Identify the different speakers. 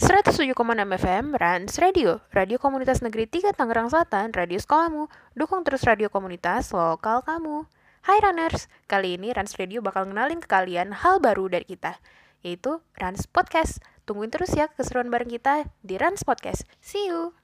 Speaker 1: 107,6 FM Rans Radio, Radio Komunitas Negeri 3 Tangerang Selatan, radio sekolahmu. Dukung terus radio komunitas lokal kamu. Hai Runners, kali ini Rans Radio bakal ngenalin ke kalian hal baru dari kita, yaitu Rans Podcast. Tungguin terus ya keseruan bareng kita di Rans Podcast. See you!